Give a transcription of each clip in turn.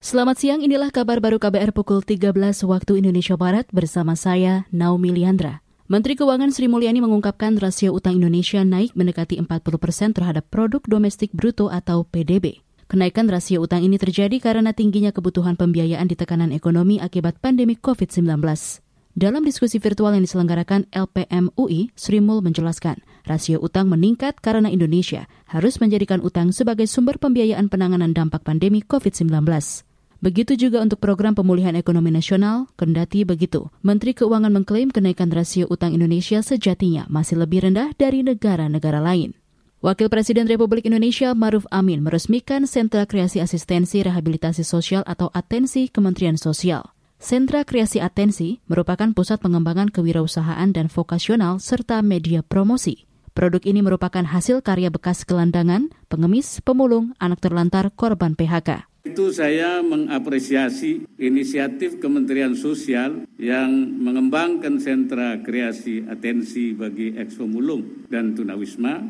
Selamat siang, inilah kabar baru KBR pukul 13 waktu Indonesia Barat bersama saya, Naomi Liandra. Menteri Keuangan Sri Mulyani mengungkapkan rasio utang Indonesia naik mendekati 40 persen terhadap produk domestik bruto atau PDB. Kenaikan rasio utang ini terjadi karena tingginya kebutuhan pembiayaan di tekanan ekonomi akibat pandemi COVID-19. Dalam diskusi virtual yang diselenggarakan LPM UI, Sri Mul menjelaskan, rasio utang meningkat karena Indonesia harus menjadikan utang sebagai sumber pembiayaan penanganan dampak pandemi COVID-19. Begitu juga untuk program pemulihan ekonomi nasional, kendati begitu. Menteri Keuangan mengklaim kenaikan rasio utang Indonesia sejatinya masih lebih rendah dari negara-negara lain. Wakil Presiden Republik Indonesia Maruf Amin meresmikan Sentra Kreasi Asistensi Rehabilitasi Sosial atau Atensi Kementerian Sosial. Sentra Kreasi Atensi merupakan pusat pengembangan kewirausahaan dan vokasional serta media promosi. Produk ini merupakan hasil karya bekas gelandangan, pengemis, pemulung, anak terlantar, korban PHK. Itu saya mengapresiasi inisiatif Kementerian Sosial yang mengembangkan sentra kreasi atensi bagi ekspemulung dan tunawisma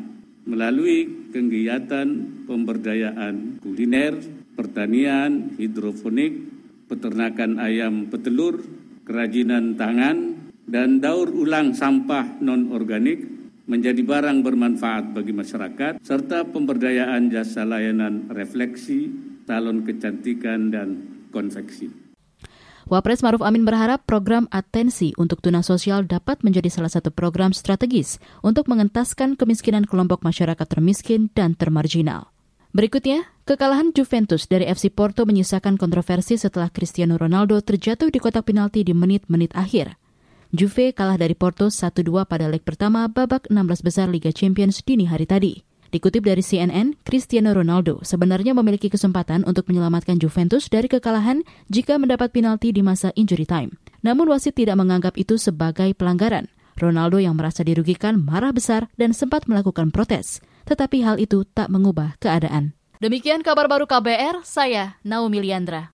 melalui kegiatan pemberdayaan kuliner, pertanian, hidroponik, peternakan ayam petelur, kerajinan tangan, dan daur ulang sampah non-organik menjadi barang bermanfaat bagi masyarakat, serta pemberdayaan jasa layanan refleksi, salon kecantikan dan konveksi. Wapres Maruf Amin berharap program atensi untuk tuna sosial dapat menjadi salah satu program strategis untuk mengentaskan kemiskinan kelompok masyarakat termiskin dan termarginal. Berikutnya, kekalahan Juventus dari FC Porto menyisakan kontroversi setelah Cristiano Ronaldo terjatuh di kotak penalti di menit-menit akhir. Juve kalah dari Porto 1-2 pada leg pertama babak 16 besar Liga Champions dini hari tadi. Dikutip dari CNN, Cristiano Ronaldo sebenarnya memiliki kesempatan untuk menyelamatkan Juventus dari kekalahan jika mendapat penalti di masa injury time. Namun wasit tidak menganggap itu sebagai pelanggaran. Ronaldo yang merasa dirugikan marah besar dan sempat melakukan protes. Tetapi hal itu tak mengubah keadaan. Demikian kabar baru KBR, saya Naomi Liandra.